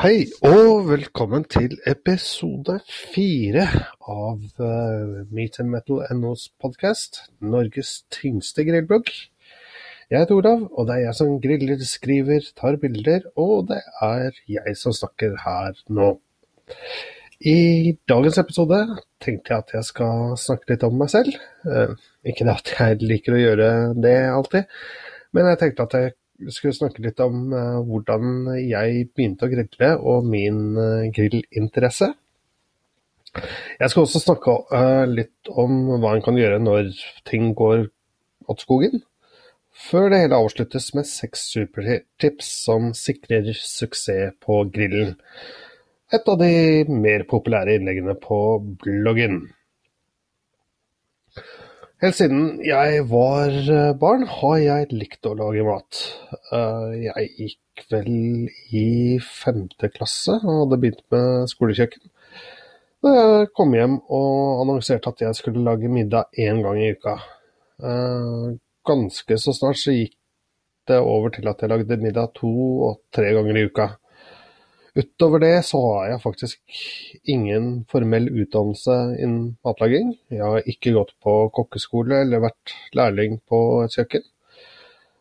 Hei, og velkommen til episode fire av uh, Meat and Metal NOs podkast, Norges tyngste grillblogg. Jeg heter Olav, og det er jeg som griller, skriver, tar bilder, og det er jeg som snakker her nå. I dagens episode tenkte jeg at jeg skal snakke litt om meg selv. Uh, ikke det at jeg liker å gjøre det alltid, men jeg tenkte at jeg skulle snakke litt om uh, hvordan jeg begynte å grille, og min uh, grillinteresse. Jeg skal også snakke uh, litt om hva en kan gjøre når ting går åt skogen. Før det hele avsluttes med seks supertips som sikrer suksess på grillen. Et av de mer populære innleggene på bloggen. Helt siden jeg var eh, barn, har jeg likt å lage mat. Eh, jeg gikk vel i femte klasse og hadde begynt med skolekjøkken. Da jeg kom hjem og annonserte at jeg skulle lage middag én gang i uka. Eh, ganske så snart så gikk det over til at jeg lagde middag to og tre ganger i uka. Utover det så har jeg faktisk ingen formell utdannelse innen matlaging. Jeg har ikke gått på kokkeskole eller vært lærling på et kjøkken.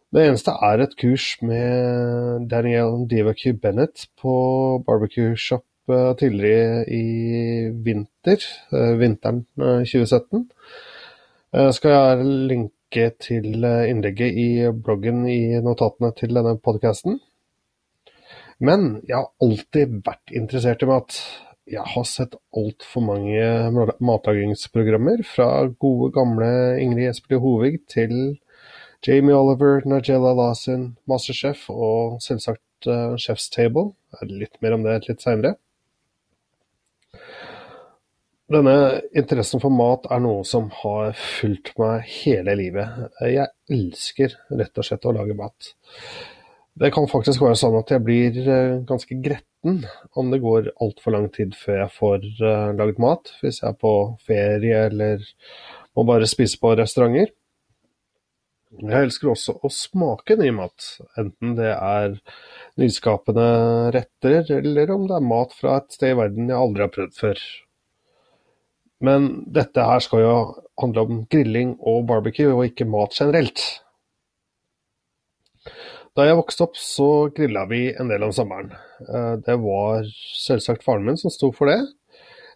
Det eneste er et kurs med Daniel Divacu Bennett på Barbecue Shop eh, tidligere i vinter, eh, vinteren 2017. Jeg skal jeg linke til innlegget i bloggen i notatene til denne podkasten. Men jeg har alltid vært interessert i mat. Jeg har sett altfor mange matlagingsprogrammer, fra gode, gamle Ingrid Espelid Hovig til Jamie Oliver, Nigella Lawson, Masterchef og selvsagt uh, Chef's Table. Litt mer om det litt seinere. Denne interessen for mat er noe som har fulgt meg hele livet. Jeg elsker rett og slett å lage mat. Det kan faktisk være sånn at jeg blir eh, ganske gretten om det går altfor lang tid før jeg får uh, lagd mat, hvis jeg er på ferie eller må bare spise på restauranter. Jeg elsker også å smake ny mat, enten det er nyskapende retter, eller om det er mat fra et sted i verden jeg aldri har prøvd før. Men dette her skal jo handle om grilling og barbecue, og ikke mat generelt. Da jeg vokste opp, så grilla vi en del om sommeren. Eh, det var selvsagt faren min som sto for det.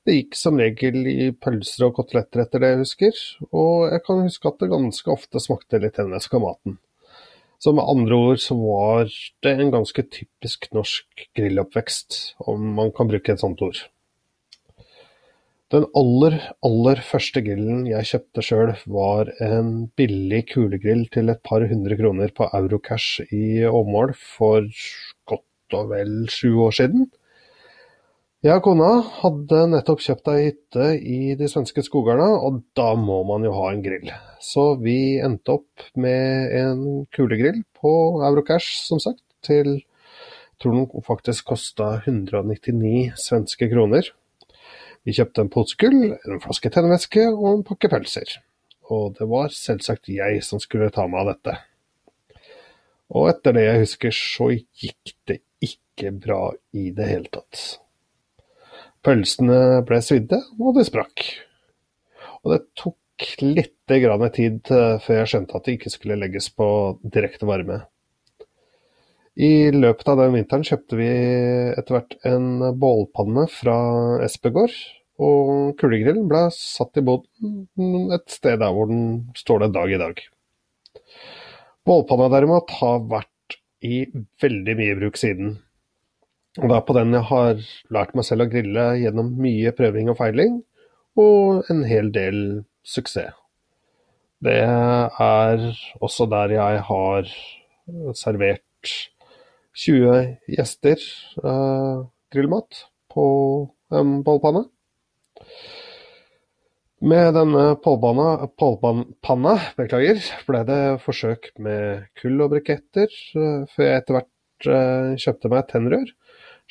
Det gikk som regel i pølser og koteletter etter det jeg husker, og jeg kan huske at det ganske ofte smakte litt engelsk av maten. Så med andre ord så var det en ganske typisk norsk grilloppvekst, om man kan bruke et sånt ord. Den aller, aller første grillen jeg kjøpte sjøl, var en billig kulegrill til et par hundre kroner på Eurocash i Åmål for godt og vel sju år siden. Jeg og kona hadde nettopp kjøpt ei hytte i de svenske skogene, og da må man jo ha en grill. Så vi endte opp med en kulegrill på Eurocash, som sagt, til jeg tror den faktisk kosta 199 svenske kroner. Vi kjøpte en pose gull, en flaske tennvæske og en pakke pølser. Og det var selvsagt jeg som skulle ta meg av dette. Og etter det jeg husker, så gikk det ikke bra i det hele tatt. Pølsene ble svidde, og det sprakk. Og det tok litt tid før jeg skjønte at det ikke skulle legges på direkte varme. I løpet av den vinteren kjøpte vi etter hvert en bålpanne fra Espegård, og kulegrillen ble satt i boden et sted der hvor den står den dag i dag. Bålpanna derimot har vært i veldig mye bruk siden. Og det er på den jeg har lært meg selv å grille gjennom mye prøving og feiling, og en hel del suksess. Det er også der jeg har servert 20 gjester eh, grillmat på en pålpanne. Med denne pålpanna beklager, ble det forsøk med kull og briketter, uh, før jeg etter hvert eh, kjøpte meg tennrør,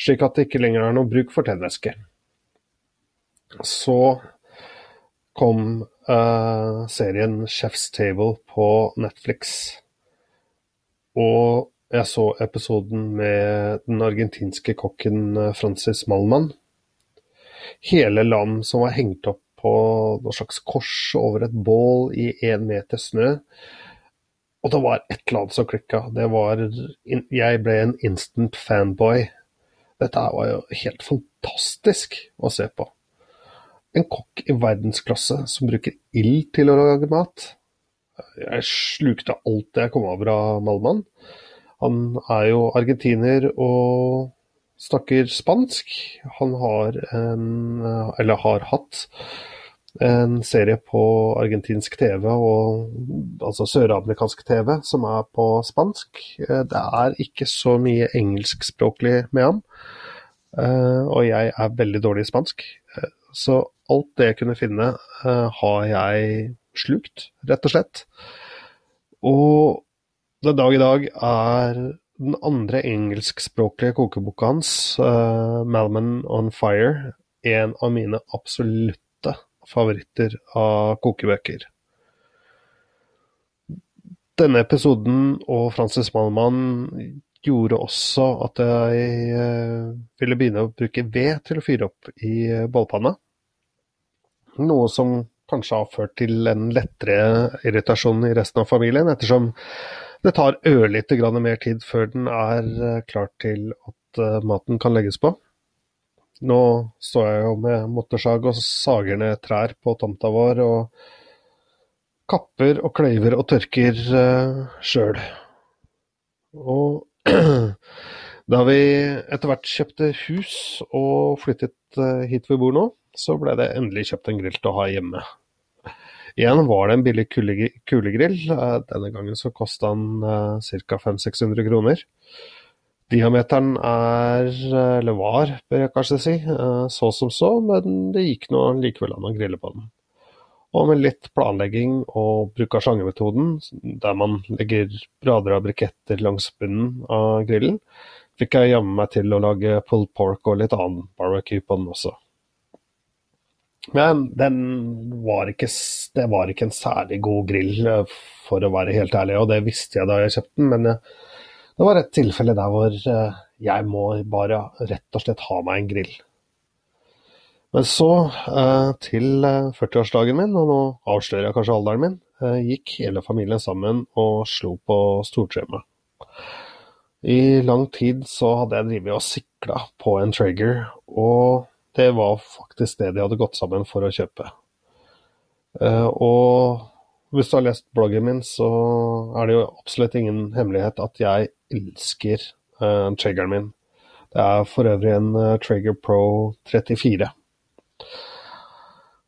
slik at det ikke lenger er noe bruk for tennvæske. Så kom serien Chef's Table på Netflix. Og jeg så episoden med den argentinske kokken eh, Francis Malman. Hele land som var hengt opp på noe slags kors over et bål i én meter snø. Og det var et eller annet som klikka. Det var Jeg ble en instant fanboy. Dette var jo helt fantastisk å se på. En kokk i verdensklasse som bruker ild til å lage mat. Jeg slukte alt jeg kom over av Malman. Han er jo argentiner og snakker spansk. Han har en, eller har hatt, en serie på argentinsk TV, og, altså søramerikansk TV, som er på spansk. Det er ikke så mye engelskspråklig med ham, eh, og jeg er veldig dårlig i spansk. Så alt det jeg kunne finne, eh, har jeg slukt, rett og slett. Og den dag i dag er den andre engelskspråklige kokeboka hans, uh, 'Malman on Fire', en av mine absolutte favoritter av kokebøker. Denne episoden og Francis Malman gjorde også at jeg uh, ville begynne å bruke ved til å fyre opp i uh, bålpanna. Noe som kanskje har ført til en lettere irritasjon i resten av familien, ettersom det tar ørlite grann mer tid før den er eh, klar til at eh, maten kan legges på. Nå står jeg jo med motorsag og sager ned trær på tomta vår, og kapper og kløyver og tørker uh, sjøl. Og da vi etter hvert kjøpte hus og flyttet hit vi bor nå, så ble det endelig kjøpt en grill til å ha hjemme. Igjen var det en billig kulegrill. Eh, denne gangen så kosta den ca. 500-600 kroner. Diameteren er, eller var, bør jeg kanskje si, eh, så som så, men det gikk nå likevel an å grille på den. Og med litt planlegging og bruk av sjangermetoden, der man legger rader av briketter langs bunnen av grillen, fikk jeg jammen meg til å lage pulled pork og litt annen barbecue på den også. Men den var ikke, det var ikke en særlig god grill, eh, for å være helt ærlig, og det visste jeg da jeg kjøpte den. Men eh, det var et tilfelle der hvor eh, jeg må bare rett og slett ha meg en grill. Men så, til 40-årsdagen min, og nå avslører jeg kanskje alderen min, gikk hele familien sammen og slo på stortromma. I lang tid så hadde jeg drevet og sikla på en Traeger, og det var faktisk det de hadde gått sammen for å kjøpe. Uh, og hvis du har lest bloggen min, så er det jo absolutt ingen hemmelighet at jeg elsker uh, triggeren min. Det er for øvrig en uh, Trigger Pro 34.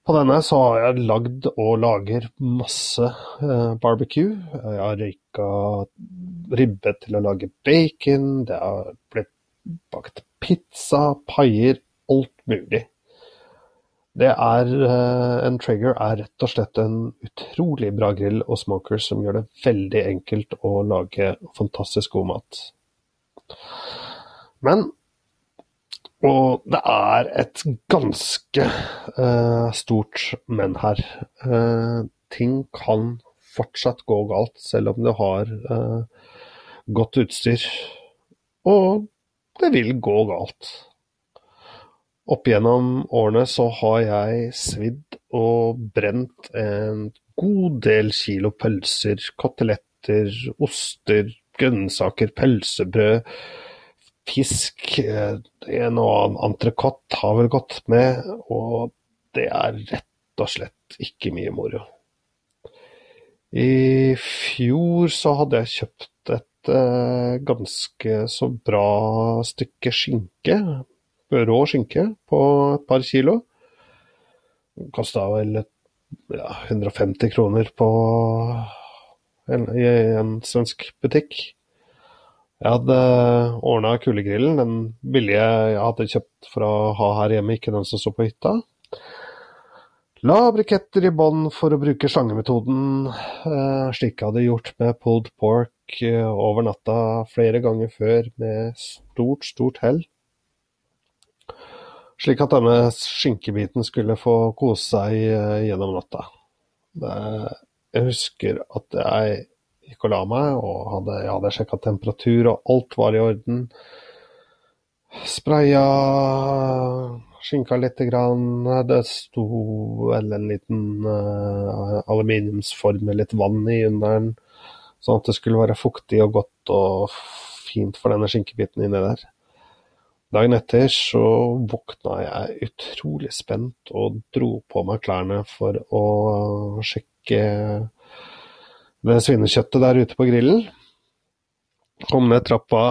På denne så har jeg lagd og lager masse uh, barbecue. Jeg har røyka ribbe til å lage bacon, det har blitt bakt pizza, paier, alt mulig. Det er, eh, En Trigger er rett og slett en utrolig bra grill og smoker som gjør det veldig enkelt å lage fantastisk god mat. Men Og det er et ganske uh, stort men her. Uh, ting kan fortsatt gå galt, selv om du har uh, godt utstyr. Og det vil gå galt. Opp gjennom årene så har jeg svidd og brent en god del kilo pølser, koteletter, oster, grønnsaker, pølsebrød, fisk. En og annen entrecôte har vel gått med, og det er rett og slett ikke mye moro. I fjor så hadde jeg kjøpt et eh, ganske så bra stykke skinke rå skinke på et par kilo. Kosta vel ja, 150 kroner på en, i en svensk butikk. Jeg hadde ordna kulegrillen, den billige jeg hadde kjøpt for å ha her hjemme, ikke den som sto på hytta. La briketter i bånn for å bruke slangemetoden, eh, slik jeg hadde gjort med pulled pork eh, over natta flere ganger før, med stort, stort hell slik at denne skinkebiten skulle få kose seg eh, gjennom natta. Jeg husker at jeg gikk og la meg, og hadde, jeg hadde sjekka temperatur, og alt var i orden. Spraya skinka lite grann. Det sto vel en liten uh, aluminiumsform med litt vann i under den, sånn at det skulle være fuktig og godt og fint for denne skinkebiten inni der. Dagen etter så våkna jeg utrolig spent og dro på meg klærne for å sjekke det svinekjøttet der ute på grillen. Kom ned trappa,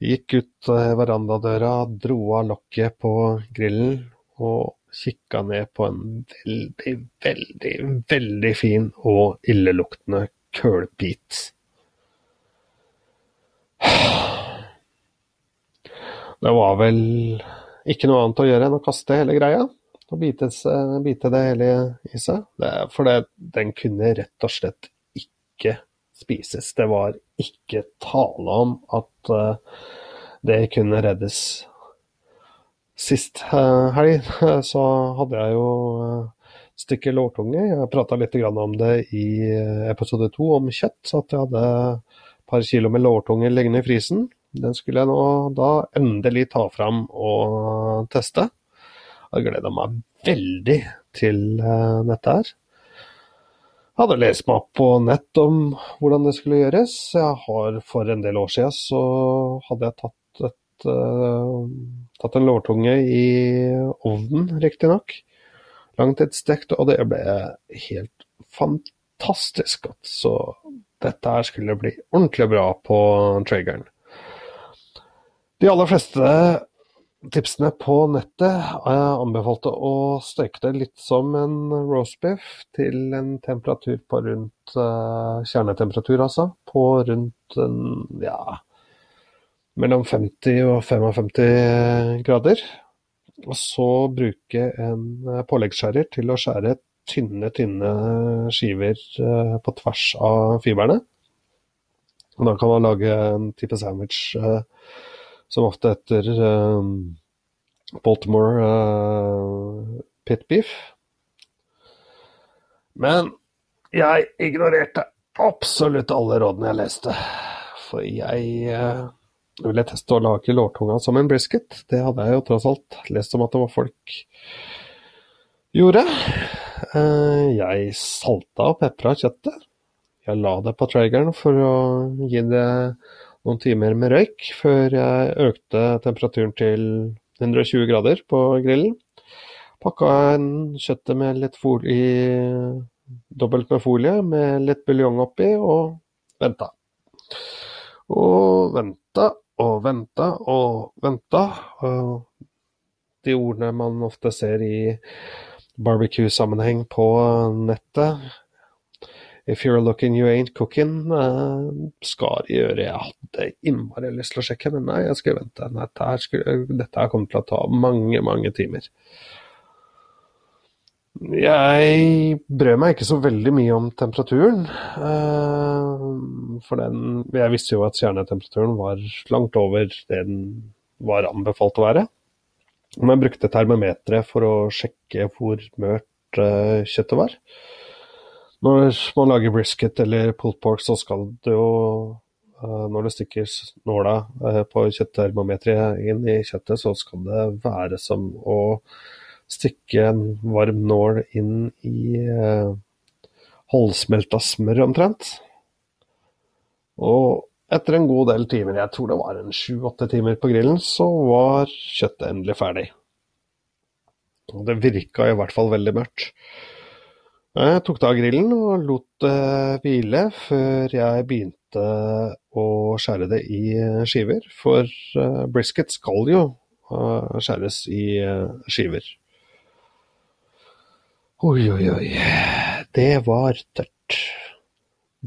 gikk ut verandadøra, dro av lokket på grillen og kikka ned på en veldig, veldig, veldig fin og illeluktende kølbit. Det var vel ikke noe annet å gjøre enn å kaste hele greia og bite, bite det hele i seg. Det, for det, den kunne rett og slett ikke spises. Det var ikke tale om at uh, det kunne reddes. Sist uh, helg så hadde jeg jo uh, stykke lårtunge. Jeg prata litt om det i episode to om kjøtt. At jeg hadde et par kilo med lårtunge liggende i frysen. Den skulle jeg nå da endelig ta fram og teste. Jeg gleda meg veldig til uh, dette her. Jeg hadde lest meg opp på nett om hvordan det skulle gjøres. Jeg har For en del år siden så hadde jeg tatt, et, uh, tatt en lårtunge i ovnen, riktignok. Langtidsstekt, og det ble helt fantastisk godt. Så dette her skulle bli ordentlig bra på triggeren. De aller fleste tipsene på nettet anbefalte å steke det litt som en roastbiff til en temperatur på rundt uh, Kjernetemperatur, altså. På rundt ja mellom 50 og 55 grader. Og så bruke en påleggsskjærer til å skjære tynne, tynne skiver uh, på tvers av fiberne. Og da kan man lage en type sandwich som ofte heter um, Baltimore uh, pit beef. Men jeg ignorerte absolutt alle rådene jeg leste. For jeg uh, ville teste å lage lårtunga som en brisket. Det hadde jeg jo tross alt lest om at det var folk gjorde. Uh, jeg salta og pepra kjøttet. Jeg la det på traggeren for å gi det noen timer med røyk før jeg økte temperaturen til 120 grader på grillen. Pakka en kjøttet med litt folie, dobbelt med folie med litt buljong oppi, og venta. Og venta og venta og venta. Og de ordene man ofte ser i barbecue-sammenheng på nettet, If you're looking, you ain't cooking. Uh, skal gjøre Jeg hadde innmari lyst til å sjekke, men nei, jeg skal vente. Dette her, skulle, dette her kommer til å ta mange, mange timer. Jeg brød meg ikke så veldig mye om temperaturen. Uh, for den Jeg visste jo at kjernetemperaturen var langt over det den var anbefalt å være. Men jeg brukte termometeret for å sjekke hvor mørt kjøttet var. Når man lager brisket eller pulled pork, så skal det jo eh, Når det stikker nåla eh, på kjøtttermometeret inn i kjøttet, så skal det være som å stikke en varm nål inn i eh, halvsmelta smør, omtrent. Og etter en god del timer, jeg tror det var en sju-åtte timer på grillen, så var kjøttet endelig ferdig. Og det virka i hvert fall veldig mørkt. Jeg tok det av grillen og lot det hvile før jeg begynte å skjære det i skiver. For eh, brisket skal jo eh, skjæres i eh, skiver. Oi, oi, oi. Det var tørt.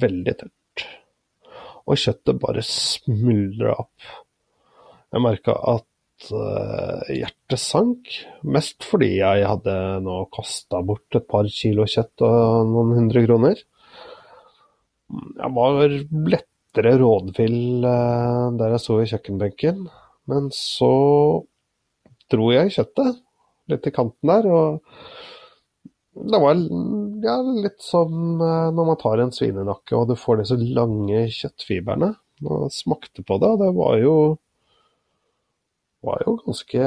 Veldig tørt. Og kjøttet bare smuldra opp. Jeg merka at hjertet sank. Mest fordi jeg hadde nå kasta bort et par kilo kjøtt og noen hundre kroner. Jeg var lettere rådvill uh, der jeg sto i kjøkkenbenken, men så dro jeg kjøttet litt i kanten der, og det var ja, litt som eh, når man tar en svinenakke og du får disse lange kjøttfibrene. Og smakte på det, og det var jo var jo ganske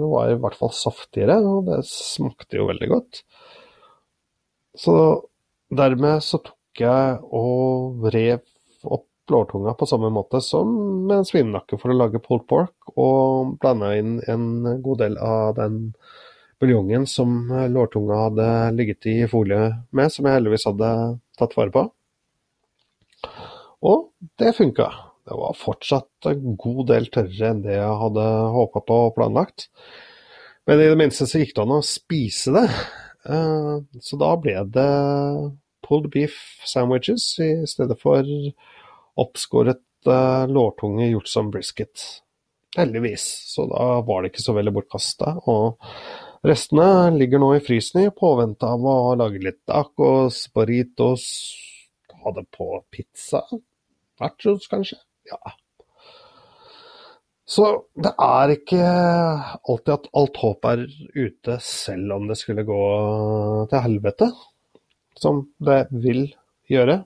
Det var i hvert fall saftigere, og det smakte jo veldig godt. Så dermed så tok jeg og rev opp lårtunga på samme måte som med en svinenakke for å lage pulled pork, og blanda inn en god del av den buljongen som lårtunga hadde ligget i folie med, som jeg heldigvis hadde tatt vare på. Og det funka. Det var fortsatt en god del tørrere enn det jeg hadde håpa på og planlagt. Men i det minste så gikk det an å spise det. Eh, så da ble det pulled beef sandwiches i stedet for oppskåret eh, lårtunge gjort som brisket. Heldigvis. Så da var det ikke så veldig bortkasta. Og restene ligger nå i frysen i påvente av å lage litt tacos, burritos, ha det på pizza. Nachos, kanskje. Ja. Så det er ikke alltid at alt håp er ute, selv om det skulle gå til helvete. Som det vil gjøre.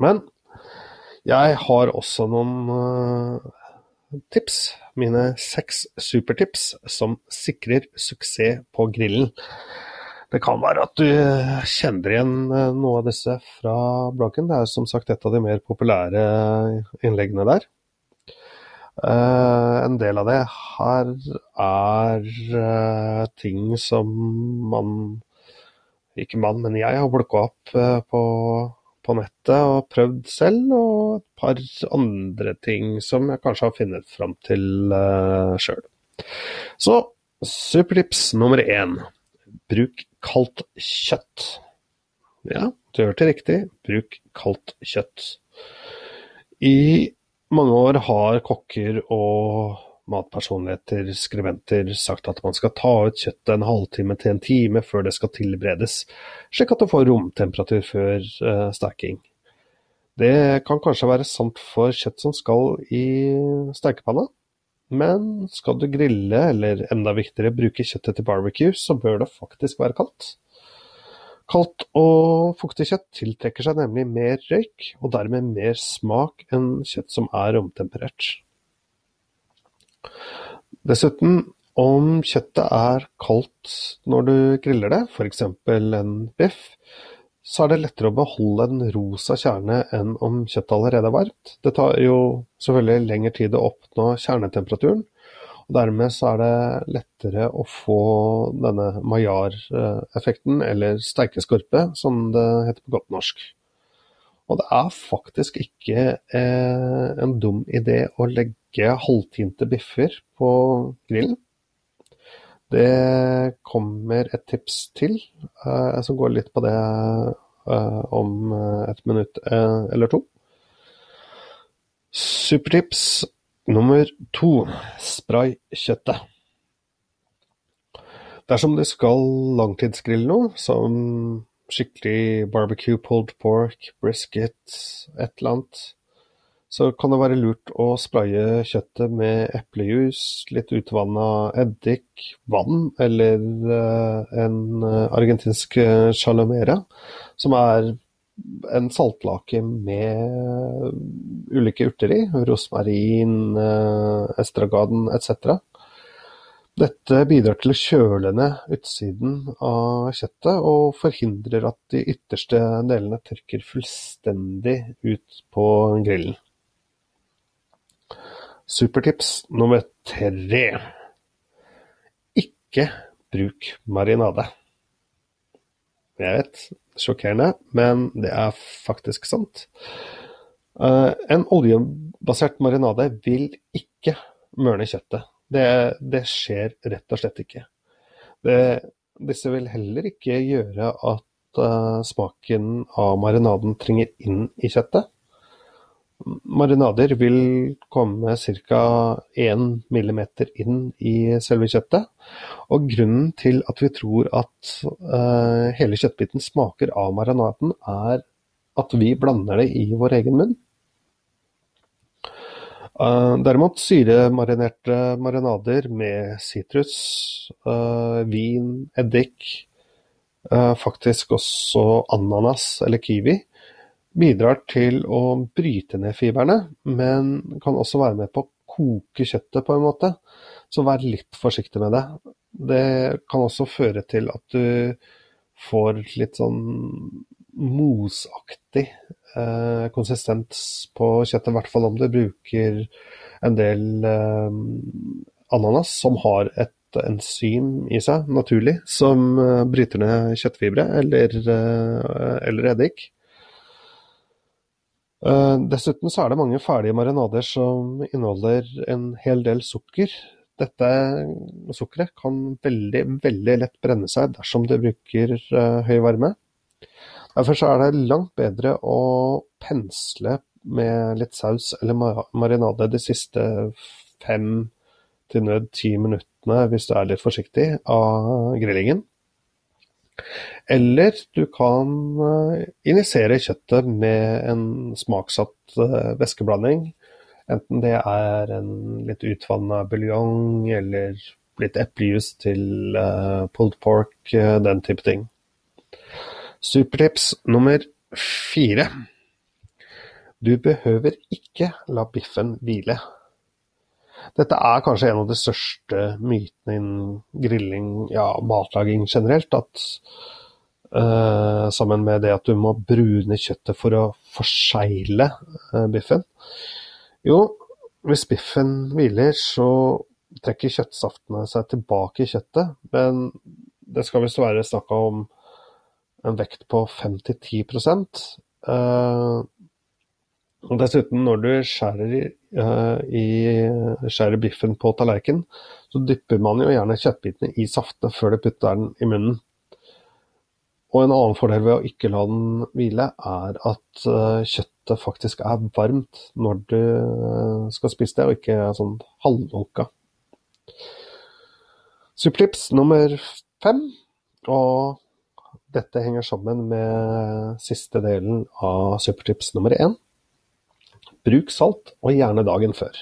Men jeg har også noen uh, tips. Mine seks supertips som sikrer suksess på grillen. Det kan være at du kjenner igjen eh, noe av disse fra bloggen. Det er som sagt et av de mer populære innleggene der. Uh, en del av det her er uh, ting som man Ikke man, men jeg har plukka opp uh, på, på, nettet og prøvd selv. Og et par andre ting som jeg kanskje har funnet fram til uh, sjøl. Så supertips nummer én. Bruk kaldt kjøtt. Ja, du hørte riktig. Bruk kaldt kjøtt. I mange år har kokker og matpersonligheter, skribenter, sagt at man skal ta ut kjøttet en halvtime til en time før det skal tilberedes, slik at det får romtemperatur før uh, steking. Det kan kanskje være sant for kjøtt som skal i stekepanna, men skal du grille, eller enda viktigere bruke kjøttet til barbecue, så bør det faktisk være kaldt. Kaldt og fuktig kjøtt tiltrekker seg nemlig mer røyk, og dermed mer smak enn kjøtt som er romtemperert. Dessuten, om kjøttet er kaldt når du griller det, f.eks. en biff, så er det lettere å beholde en rosa kjerne enn om kjøttet allerede er varmt. Det tar jo selvfølgelig lengre tid å oppnå kjernetemperaturen, og dermed så er det lettere å få denne maillard-effekten, eller steikeskorpe, som det heter på godt norsk. Og det er faktisk ikke eh, en dum idé å legge halvtinte biffer på grillen. Det kommer et tips til. Eh, jeg skal gå litt på det eh, om eh, et minutt eller to. Supertips nummer to spray kjøttet. Dersom du skal langtidsgrille noe, som skikkelig barbecue, pulled pork, brisket, et eller annet, så kan det være lurt å spraye kjøttet med eplejus, litt utvanna eddik, vann eller uh, en uh, argentinsk uh, chalomera, som er en saltlake med ulike urter i, rosmarin, estragaden etc. Dette bidrar til å kjøle ned utsiden av kjøttet og forhindrer at de ytterste delene tørker fullstendig ut på grillen. Supertips nummer tre: Ikke bruk marinade. Jeg vet, sjokkerende, men det er faktisk sant. Uh, en oljebasert marinade vil ikke mørne kjøttet. Det, det, skjer rett og slett ikke. Det, disse vil heller ikke gjøre at uh, smaken av marinaden trenger inn i kjøttet. Marinader vil komme ca. 1 mm inn i selve kjøttet. Og grunnen til at vi tror at uh, hele kjøttbiten smaker av marinaden, er at vi blander det i vår egen munn. Uh, derimot syremarinerte marinader med sitrus, uh, vin, eddik, faktisk også ananas eller kiwi, bidrar til å bryte ned fibrene, men kan også være med på å koke kjøttet på en måte. Så vær litt forsiktig med det. Det kan også føre til at du får litt sånn mosaktig eh, konsistens på kjøttet, i hvert fall om du bruker en del eh, ananas som har et enzym i seg, naturlig, som eh, bryter ned kjøttfibre eller, eh, eller eddik. Eh, dessuten så er det mange ferdige marinader som inneholder en hel del sukker. Dette sukkeret kan veldig, veldig lett brenne seg dersom du bruker høy varme. Derfor så er det langt bedre å pensle med litt saus eller marinade de siste fem til nød ti minuttene, hvis du er litt forsiktig, av grillingen. Eller du kan eh, injisere kjøttet med en smaksatt eh, væskeblanding. Enten det er en litt utvanna buljong eller litt eplejus til uh, pulled pork, den type ting. Supertips nummer fire. Du behøver ikke la biffen hvile. Dette er kanskje en av de største mytene innen grilling, ja, matlaging generelt. At uh, sammen med det at du må brune kjøttet for å forsegle uh, biffen. Jo, hvis biffen hviler, så trekker kjøttsaftene seg tilbake i kjøttet. Men det skal visst være snakk om en vekt på 5-10 uh, og Dessuten, når du skjærer, uh, i, skjærer biffen på tallerken, så dypper man jo gjerne kjøttbitene i saftene før du putter den i munnen. Og En annen fordel ved å ikke la den hvile, er at uh, kjøttet faktisk er varmt når du uh, skal spise det, og ikke er sånn halvlunka. Supplips nummer fem, og dette henger sammen med siste delen av supertips nummer én. Bruk salt, og gjerne dagen før.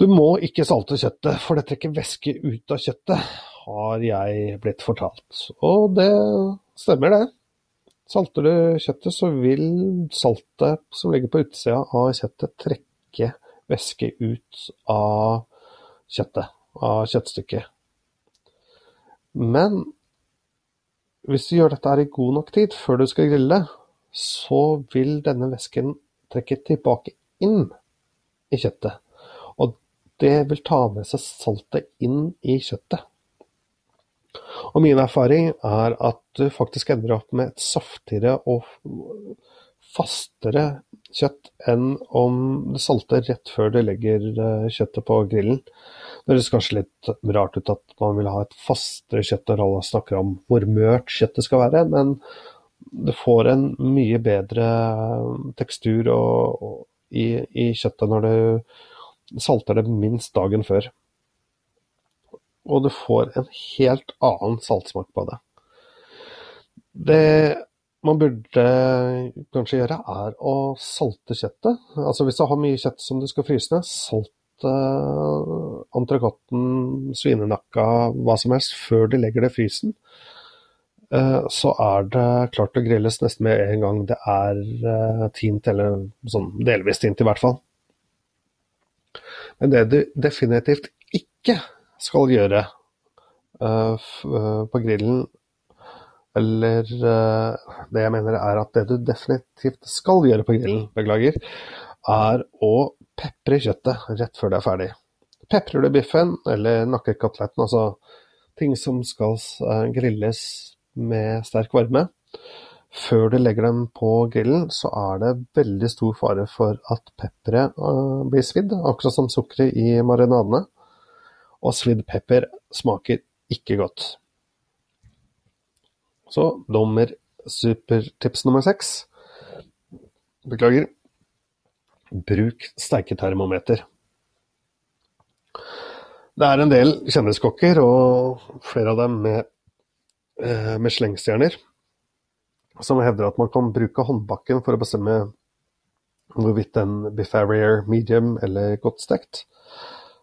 Du må ikke salte kjøttet, for det trekker væske ut av kjøttet, har jeg blitt fortalt. Og det stemmer, det. Salter du kjøttet, så vil saltet som ligger på utsida av kjøttet, trekke væske ut av kjøttet, av kjøttstykket. Men hvis du gjør dette her i god nok tid før du skal grille, så vil denne væsken trekke tilbake inn i kjøttet. Og det vil ta med seg saltet inn i kjøttet. Og min erfaring er at du faktisk ender opp med et saftigere og fastere kjøtt enn om du salter rett før du legger eh, kjøttet på grillen. Det høres kanskje litt rart ut at man vil ha et fastere kjøtt når alle snakker om hvor mørt kjøttet skal være, men det får en mye bedre tekstur og, og, i, i, kjøttet når du salter det minst dagen før. Og du får en helt annen saltsmak på det. Det man burde kanskje gjøre, er å salte kjøttet. Altså Hvis du har mye kjøtt som du skal fryse ned, salt uh, entrecôten, svinenakka, hva som helst, før du legger det i frysen, så er det klart å grilles nesten med en gang det er uh, tint, eller sånn delvis tint i hvert fall. Men det du definitivt ikke skal gjøre på grillen, eller det jeg mener er at det du definitivt skal gjøre på grillen, beklager, er å pepre kjøttet rett før det er ferdig. Peprer du biffen eller nakkekoteletten, altså ting som skal eh, grilles med sterk varme, før du legger dem på grillen, så er det veldig stor fare for at pepperet uh, blir svidd, akkurat som sukkeret i marinadene. Og svidd pepper smaker ikke godt. Så dommer supertips nummer seks. Beklager. Bruk steiketermometer. Det er en del kjendiskokker, og flere av dem med, eh, med slengstjerner, som hevder at man kan bruke håndbakken for å bestemme hvorvidt en biff rare, medium eller godt stekt.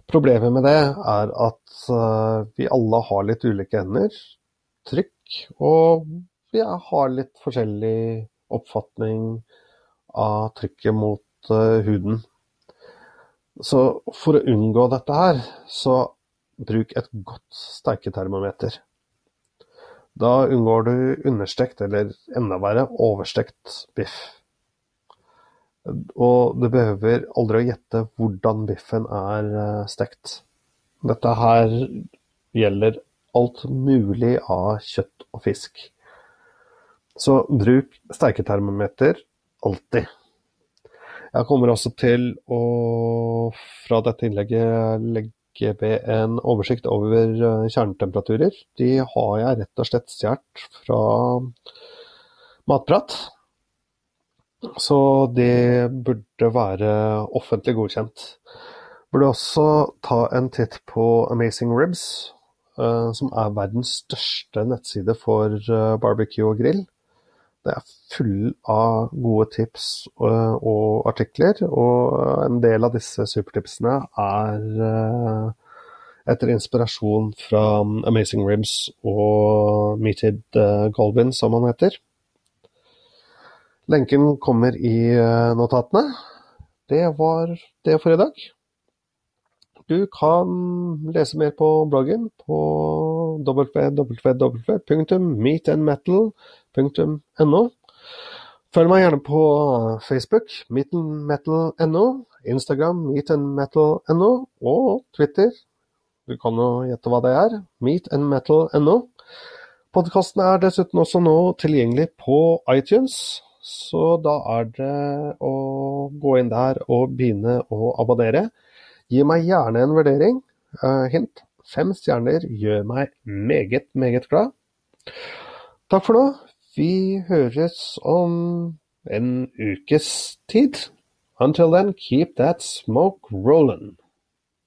Problemet med det er at uh, vi alle har litt ulike hender. trykk, og vi har litt forskjellig oppfatning av trykket mot uh, huden. Så for å unngå dette her, så bruk et godt steiketermometer. Da unngår du understekt, eller enda verre, overstekt biff. Og du behøver aldri å gjette hvordan biffen er eh, stekt. Dette her gjelder alt mulig av kjøtt og fisk. Så bruk steiketermometer alltid. Jeg kommer også til å fra dette innlegget legge ved en oversikt over eh, kjernetemperaturer. De har jeg rett og slett stjålet fra Matprat. Så det burde være offentlig godkjent. Burde også ta en titt på Amazing Ribs, eh, som er verdens største nettside for eh, barbecue og grill. Det er full av gode tips og, og artikler, og en del av disse supertipsene er uh, etter inspirasjon fra Amazing Ribs og Meated uh, Golvin, som han heter. Lenken kommer i notatene. Det var det for i dag. Du kan lese mer på bloggen på www.meetandmetal.no. Følg meg gjerne på Facebook, meetandmetal.no, Instagram, meetandmetal.no, og Twitter. Du kan jo gjette hva det er. Meetandmetal.no. Podkasten er dessuten også nå tilgjengelig på iTunes, så da er det å gå inn der og begynne å abonnere. Gi meg gjerne en vurdering. Uh, hint fem stjerner gjør meg meget, meget glad. Takk for nå. Vi høres om en ukes tid. Until then, keep that smoke rolling.